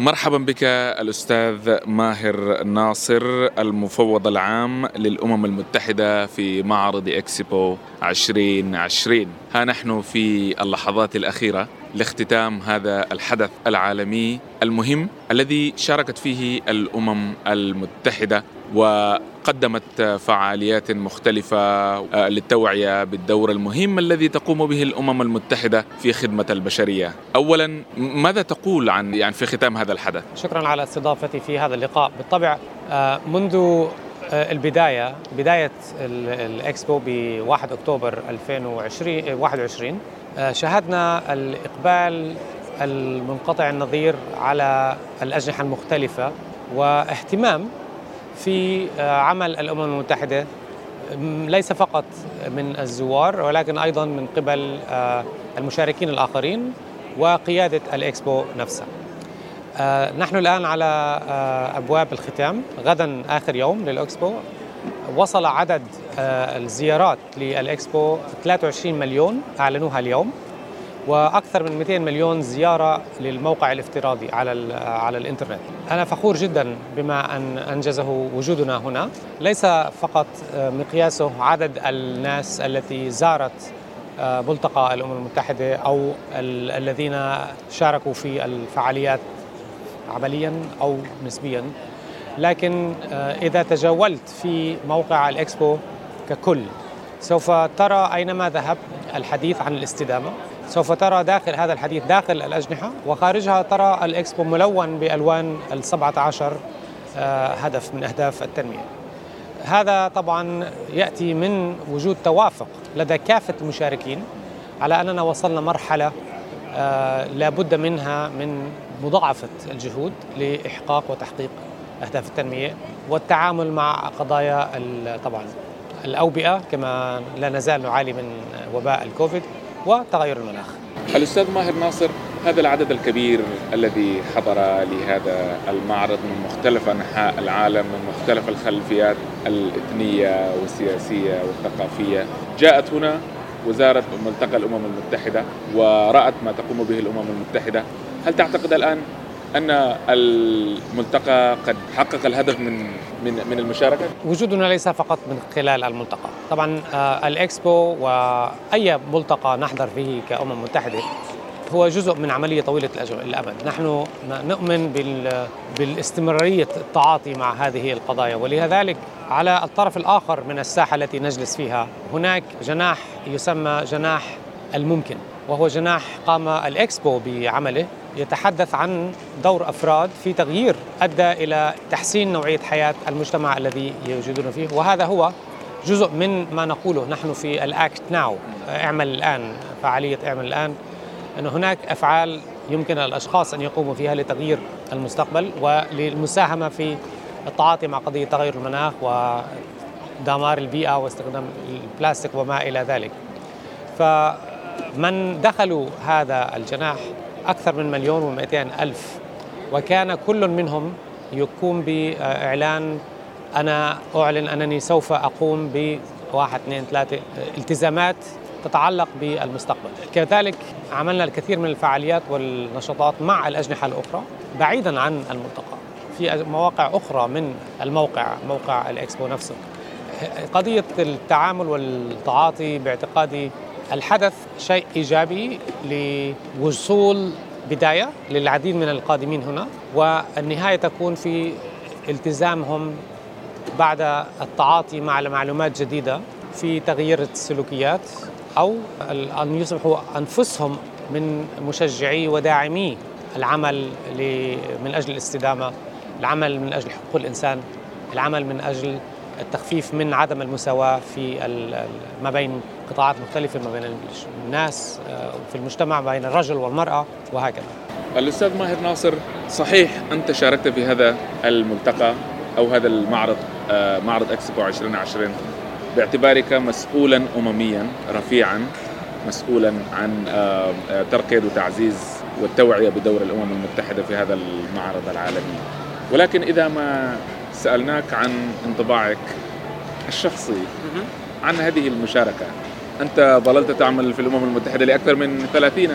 مرحبا بك الأستاذ ماهر ناصر المفوض العام للأمم المتحدة في معرض إكسبو 2020 ها نحن في اللحظات الأخيرة لاختتام هذا الحدث العالمي المهم الذي شاركت فيه الأمم المتحدة وقدمت فعاليات مختلفة آه، للتوعية بالدور المهم الذي تقوم به الأمم المتحدة في خدمة البشرية. اولا ماذا تقول عن يعني في ختام هذا الحدث؟ شكرا على استضافتي في هذا اللقاء، بالطبع آه، منذ آه، البداية بداية الإكسبو ب 1 أكتوبر 2020 21 آه، شاهدنا الإقبال المنقطع النظير على الأجنحة المختلفة واهتمام في آه، عمل الأمم المتحدة ليس فقط من الزوار ولكن أيضا من قبل آه، المشاركين الآخرين وقيادة الإكسبو نفسها. نحن الآن على أبواب الختام. غدا آخر يوم للإكسبو. وصل عدد آه، الزيارات للإكسبو 23 مليون أعلنوها اليوم. وأكثر من 200 مليون زيارة للموقع الافتراضي على على الإنترنت. أنا فخور جدا بما أن أنجزه وجودنا هنا، ليس فقط آه، مقياسه عدد الناس التي زارت آه، ملتقى الأمم المتحدة أو الذين شاركوا في الفعاليات عمليا أو نسبيا. لكن آه، إذا تجولت في موقع الإكسبو ككل سوف ترى أينما ذهب الحديث عن الاستدامة. سوف ترى داخل هذا الحديث داخل الأجنحة وخارجها ترى الإكسبو ملون بألوان السبعة عشر آه، هدف من أهداف التنمية. هذا طبعا يأتي من وجود توافق لدى كافة المشاركين على أننا وصلنا مرحلة آه، لابد منها من مضاعفة الجهود لإحقاق وتحقيق أهداف التنمية والتعامل مع قضايا طبعا الأوبئة كما لا نزال نعاني من وباء الكوفيد. وتغير المناخ. الأستاذ ماهر ناصر هذا العدد الكبير الذي حضر لهذا المعرض من مختلف أنحاء العالم من مختلف الخلفيات الإثنية والسياسية والثقافية جاءت هنا وزارة ملتقى الأمم المتحدة ورأت ما تقوم به الأمم المتحدة هل تعتقد الآن أن الملتقى قد حقق الهدف من من من المشاركة؟ وجودنا ليس فقط من خلال الملتقى، طبعا آه، الإكسبو وأي ملتقى نحضر فيه كأمم متحدة هو جزء من عملية طويلة الامد، نحن نؤمن بالاستمرارية التعاطي مع هذه القضايا. ولذلك على الطرف الآخر من الساحة التي نجلس فيها هناك جناح يسمى جناح الممكن وهو جناح قام الإكسبو بعمله. يتحدث عن دور أفراد في تغيير أدى إلى تحسين نوعية حياة المجتمع الذي يوجدون فيه. وهذا هو جزء من ما نقوله نحن في الأكت ناو. اعمل الآن فعالية اعمل الآن. أن هناك أفعال يمكن الأشخاص أن يقوموا فيها لتغيير المستقبل وللمساهمة في التعاطي مع قضية تغير المناخ ودمار البيئة واستخدام البلاستيك وما إلى ذلك. فمن دخلوا هذا الجناح أكثر من مليون ومئتين ألف. وكان كل منهم يقوم بإعلان أنا أعلن أنني سوف أقوم بواحد اثنين ثلاثة التزامات تتعلق بالمستقبل. كذلك عملنا الكثير من الفعاليات والنشاطات مع الأجنحة الأخرى بعيدا عن الملتقى في مواقع أخرى من الموقع موقع الإكسبو نفسه. قضية التعامل والتعاطي باعتقادي الحدث شيء إيجابي لوصول بداية للعديد من القادمين هنا والنهاية تكون في التزامهم بعد التعاطي مع معلومات جديدة في تغيير السلوكيات أو أن يصبحوا أنفسهم من مشجعي وداعمي العمل من أجل الاستدامة، العمل من أجل حقوق الإنسان، العمل من أجل التخفيف من عدم المساواة في ما بين قطاعات مختلفة ما بين الناس آه، في المجتمع بين الرجل والمرأة وهكذا. الأستاذ ماهر ناصر صحيح أنت شاركت في هذا الملتقى أو هذا المعرض آه، معرض أكسبو 2020 باعتبارك مسؤولا أمميا رفيعا مسؤولا عن آه، ترقية وتعزيز والتوعية بدور الأمم المتحدة في هذا المعرض العالمي. ولكن إذا ما سألناك عن انطباعك الشخصي عن هذه المشاركة أنت ظللت تعمل في الأمم المتحدة لأكثر من 30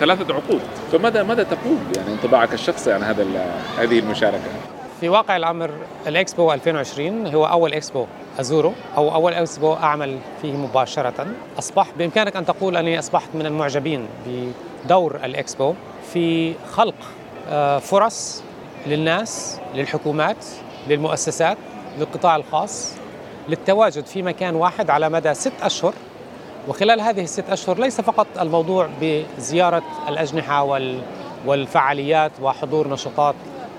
ثلاثة عقود. فماذا ماذا تقول؟ يعني انطباعك الشخصي عن هذا هذه المشاركة؟ في واقع الأمر الإكسبو 2020 هو أول إكسبو أزوره أو أول إكسبو أعمل فيه مباشرة. أصبح بإمكانك أن تقول أني أصبحت من المعجبين بدور الإكسبو في خلق آه، فرص للناس للحكومات للمؤسسات للقطاع الخاص للتواجد في مكان واحد على مدى ست أشهر. وخلال هذه الست أشهر ليس فقط الموضوع بزيارة الأجنحة والفعاليات وحضور نشاطات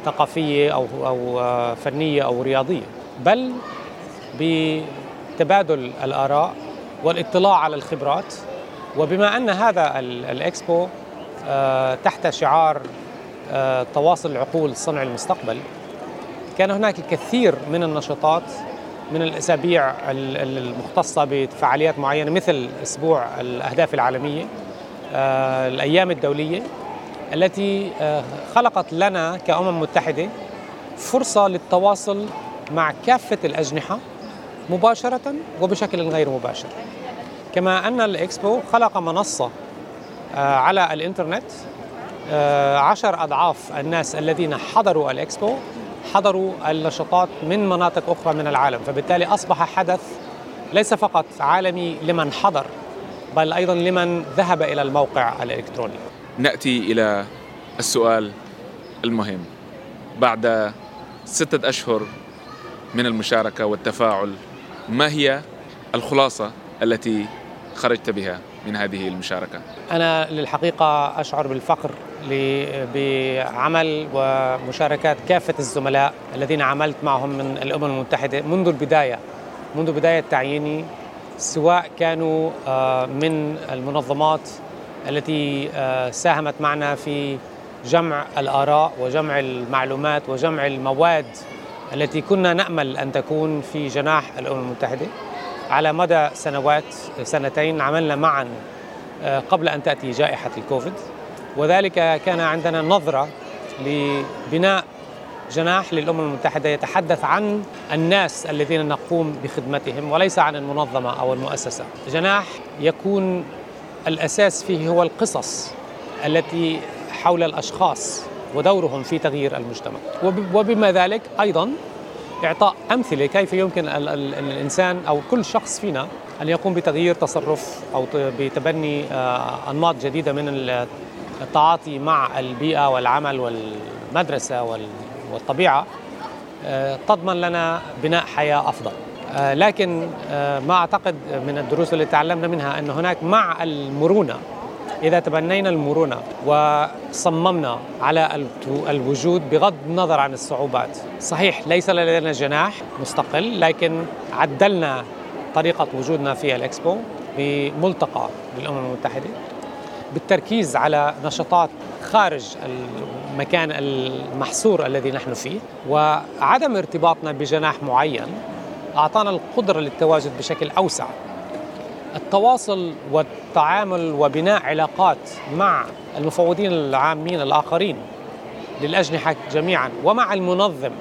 ثقافية أو أو آه، فنية أو رياضية بل بتبادل الآراء والاطلاع على الخبرات. وبما أن هذا الإكسبو آه، تحت شعار آه، تواصل العقول صنع المستقبل كان هناك الكثير من النشاطات من الأسابيع المختصة بفعاليات معينة مثل أسبوع الأهداف العالمية آه، الأيام الدولية التي خلقت لنا كأمم متحدة فرصة للتواصل مع كافة الأجنحة مباشرة وبشكل غير مباشر. كما أن الإكسبو خلق منصة على الإنترنت آه، عشر أضعاف الناس الذين حضروا الإكسبو حضروا النشاطات من مناطق أخرى من العالم فبالتالي أصبح حدث ليس فقط عالمي لمن حضر بل أيضا لمن ذهب إلى الموقع الإلكتروني. نأتي إلى السؤال المهم. بعد ستة أشهر من المشاركة والتفاعل ما هي الخلاصة التي خرجت بها؟ من هذه المشاركة؟ أنا للحقيقة أشعر بالفخر بعمل ومشاركات كافة الزملاء الذين عملت معهم من الأمم المتحدة منذ البداية منذ بداية تعييني سواء كانوا آه، من المنظمات التي آه، ساهمت معنا في جمع الآراء وجمع المعلومات وجمع المواد التي كنا نأمل أن تكون في جناح الأمم المتحدة على مدى سنوات سنتين عملنا معا آه، قبل أن تأتي جائحة الكوفيد. وذلك كان عندنا نظرة لبناء جناح للأمم المتحدة يتحدث عن الناس الذين نقوم بخدمتهم وليس عن المنظمة أو المؤسسة. جناح يكون الأساس فيه هو القصص التي حول الأشخاص ودورهم في تغيير المجتمع. وبما ذلك أيضا إعطاء أمثلة كيف يمكن الإنسان أو كل شخص فينا أن يقوم بتغيير تصرف أو بتبني آه، أنماط جديدة من التعاطي مع البيئة والعمل والمدرسة والطبيعة آه، تضمن لنا بناء حياة أفضل. آه، لكن ما أعتقد من الدروس اللي تعلمنا منها أن هناك مع المرونة إذا تبنينا المرونة وصممنا على الوجود بغض النظر عن الصعوبات. صحيح ليس لدينا جناح مستقل لكن عدلنا طريقة وجودنا في الإكسبو بملتقى للأمم المتحدة بالتركيز على نشاطات خارج المكان المحصور الذي نحن فيه وعدم ارتباطنا بجناح معين أعطانا القدرة للتواجد بشكل أوسع. التواصل والتعامل وبناء علاقات مع المفوضين العامين الآخرين للأجنحة جميعا ومع المنظم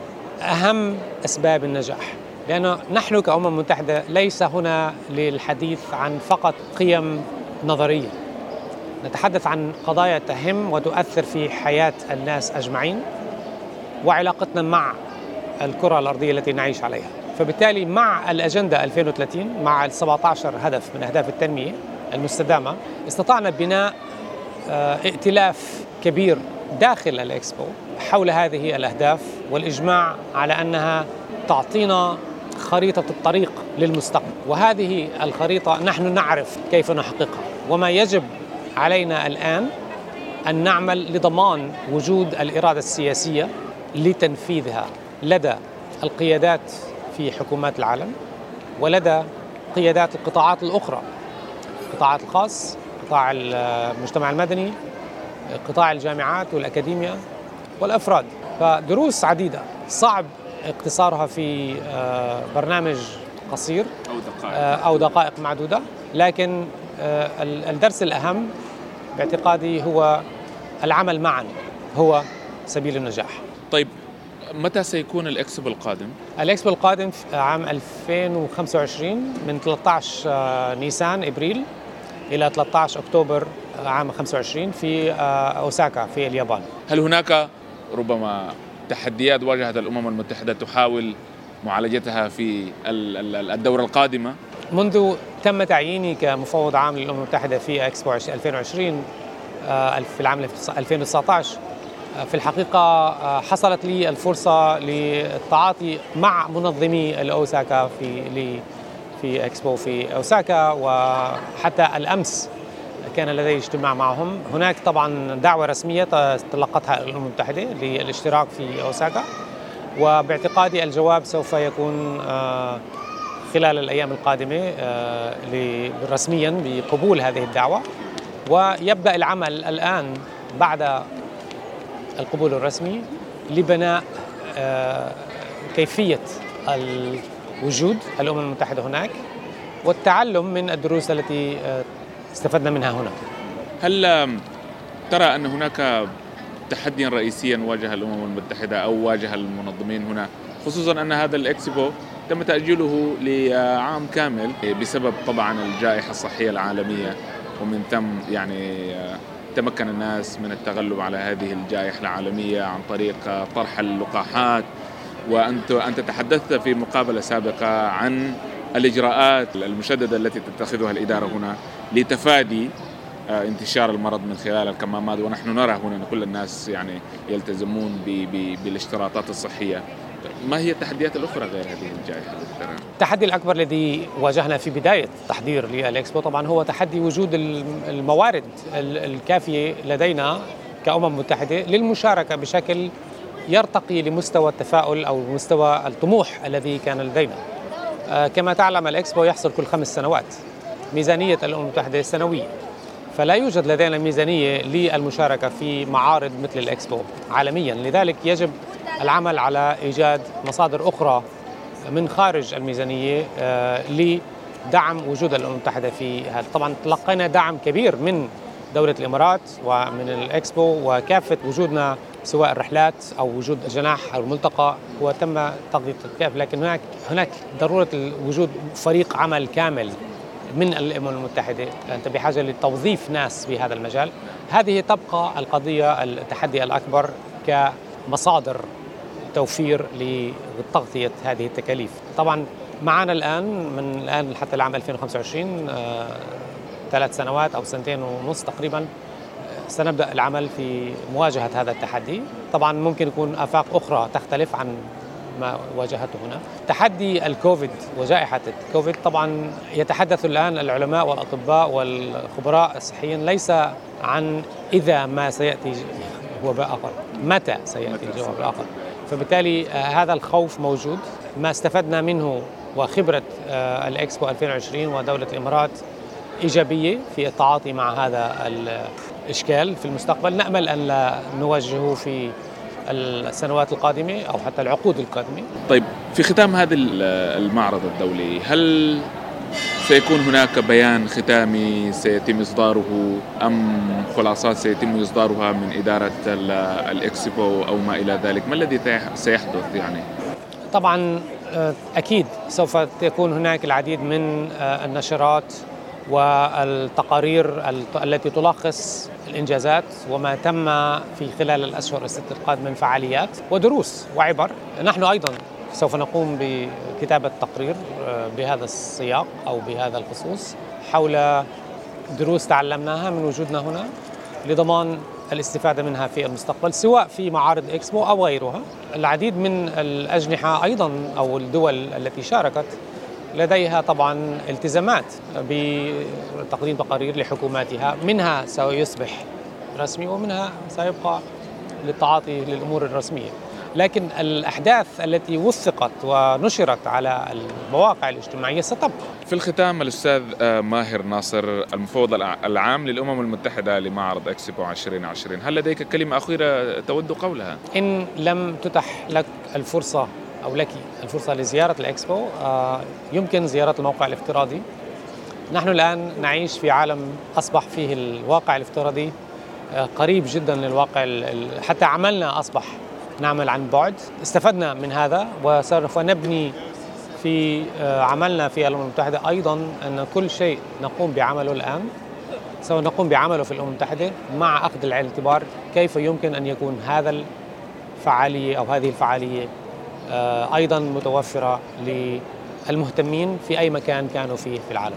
أهم أسباب النجاح. لأنه نحن كأمم متحده ليس هنا للحديث عن فقط قيم نظرية. نتحدث عن قضايا تهم وتؤثر في حياة الناس أجمعين وعلاقتنا مع الكرة الأرضية التي نعيش عليها. فبالتالي مع الأجندة 2030 مع ال 17 هدف من أهداف التنمية المستدامة استطعنا بناء آه، ائتلاف كبير داخل الإكسبو حول هذه الأهداف والإجماع على أنها تعطينا خريطة الطريق للمستقبل. وهذه الخريطة نحن نعرف كيف نحققها. وما يجب علينا الآن أن نعمل لضمان وجود الإرادة السياسية لتنفيذها لدى القيادات في حكومات العالم ولدى قيادات القطاعات الأخرى القطاع الخاص قطاع المجتمع المدني قطاع الجامعات والاكاديميا والأفراد. فدروس عديدة صعب اقتصارها في آه، برنامج قصير أو دقائق. آه، أو دقائق معدودة. لكن آه، الدرس الأهم باعتقادي هو العمل معا هو سبيل النجاح. متى سيكون الإكسبو القادم؟ الإكسبو القادم في عام 2025 من 13 آه، نيسان إبريل إلى 13 أكتوبر عام 25 في أوساكا في اليابان هل هناك ربما تحديات واجهت الأمم المتحدة تحاول معالجتها في الدورة القادمة؟ منذ تم تعييني كمفوض عام للأمم المتحدة في إكسبو 2020 آه، في العام 2019 آه، في الحقيقة آه، حصلت لي الفرصة للتعاطي مع منظمي الأوساكا في في إكسبو في أوساكا وحتى الأمس كان لدي اجتماع معهم. هناك طبعا دعوة رسمية تلقتها الأمم المتحدة للاشتراك في أوساكا وباعتقادي الجواب سوف يكون خلال الأيام القادمة رسميا بقبول هذه الدعوة. ويبدأ العمل الآن بعد القبول الرسمي لبناء آه، كيفية وجود الأمم المتحدة هناك والتعلم من الدروس التي آه، استفدنا منها هنا. هل ترى أن هناك تحديا رئيسيا واجه الأمم المتحدة أو واجه المنظمين هنا؟ خصوصا أن هذا الإكسبو تم تأجيله لعام كامل بسبب طبعا الجائحة الصحية العالمية ومن ثم يعني تمكن الناس من التغلب على هذه الجائحة العالمية عن طريق طرح اللقاحات. وأنت أنت تحدثت في مقابلة سابقة عن الإجراءات المشددة التي تتخذها الإدارة هنا لتفادي آه، انتشار المرض من خلال الكمامات. ونحن نرى هنا أن كل الناس يعني يلتزمون بالاشتراطات الصحية. ما هي التحديات الأخرى غير هذه الجائحة التحدي الأكبر الذي واجهنا في بداية تحضير للإكسبو طبعا هو تحدي وجود الموارد الكافية لدينا كأمم متحدة للمشاركة بشكل يرتقي لمستوى التفاؤل أو مستوى الطموح الذي كان لدينا. آه، كما تعلم الإكسبو يحصل كل خمس سنوات ميزانية الأمم المتحدة سنوية فلا يوجد لدينا ميزانية للمشاركة في معارض مثل الإكسبو عالميا. لذلك يجب العمل على إيجاد مصادر أخرى من خارج الميزانية آه، لدعم وجود الأمم المتحدة في هذا. طبعا تلقينا دعم كبير من دولة الإمارات ومن الإكسبو وكافة وجودنا سواء الرحلات أو وجود الجناح أو الملتقى وتم تغطية الكاف. لكن هناك هناك ضرورة وجود فريق عمل كامل من الأمم المتحدة. أنت بحاجة لتوظيف ناس في هذا المجال. هذه تبقى القضية التحدي الأكبر كمصادر توفير لتغطية هذه التكاليف. طبعا معنا الآن من الآن حتى العام 2025 آه، ثلاث سنوات أو سنتين ونص تقريبا آه، سنبدأ العمل في مواجهة هذا التحدي. طبعا ممكن يكون آفاق أخرى تختلف عن ما واجهته هنا. تحدي الكوفيد وجائحة الكوفيد طبعا يتحدث الآن العلماء والأطباء والخبراء الصحيين ليس عن إذا ما سيأتي وباء آخر. متى سيأتي الجواب الآخر فبالتالي آه، هذا الخوف موجود. ما استفدنا منه وخبرة آه، الإكسبو 2020 ودولة الإمارات إيجابية في التعاطي مع هذا الإشكال في المستقبل. نأمل أن لا نواجهه في السنوات القادمة أو حتى العقود القادمة. طيب في ختام هذا المعرض الدولي هل سيكون هناك بيان ختامي سيتم إصداره أم خلاصات سيتم إصدارها من إدارة الإكسبو أو ما إلى ذلك ما الذي سيحدث يعني؟ طبعا آه، أكيد سوف تكون هناك العديد من آه، النشرات والتقارير التي تلخص الإنجازات وما تم في خلال الأشهر الست القادمة من فعاليات ودروس وعبر نحن أيضا سوف نقوم بكتابة تقرير آه، بهذا السياق أو بهذا الخصوص حول دروس تعلمناها من وجودنا هنا لضمان الاستفادة منها في المستقبل سواء في معارض إكسبو أو غيرها. العديد من الأجنحة أيضا أو الدول التي شاركت لديها طبعا التزامات بتقديم تقارير لحكوماتها. منها سيصبح رسمي ومنها سيبقى للتعاطي للأمور الرسمية. لكن الأحداث التي وثقت ونشرت على المواقع الاجتماعية ستبقى. في الختام الأستاذ آه، ماهر ناصر المفوض العام للأمم المتحدة لمعرض إكسبو 2020، هل لديك كلمة أخيرة تود قولها؟ إن لم تتح لك الفرصة أو لك الفرصة لزيارة الإكسبو آه، يمكن زيارة الموقع الافتراضي نحن الآن نعيش في عالم أصبح فيه الواقع الافتراضي آه، قريب جدا للواقع حتى عملنا أصبح نعمل عن بعد. استفدنا من هذا وسوف نبني في عملنا في الأمم المتحدة أيضا أن كل شيء نقوم بعمله الآن. سوف نقوم بعمله في الأمم المتحدة مع أخذ الاعتبار كيف يمكن أن يكون هذا الفعالية أو هذه الفعالية أيضا متوفرة للمهتمين في أي مكان كانوا فيه في العالم.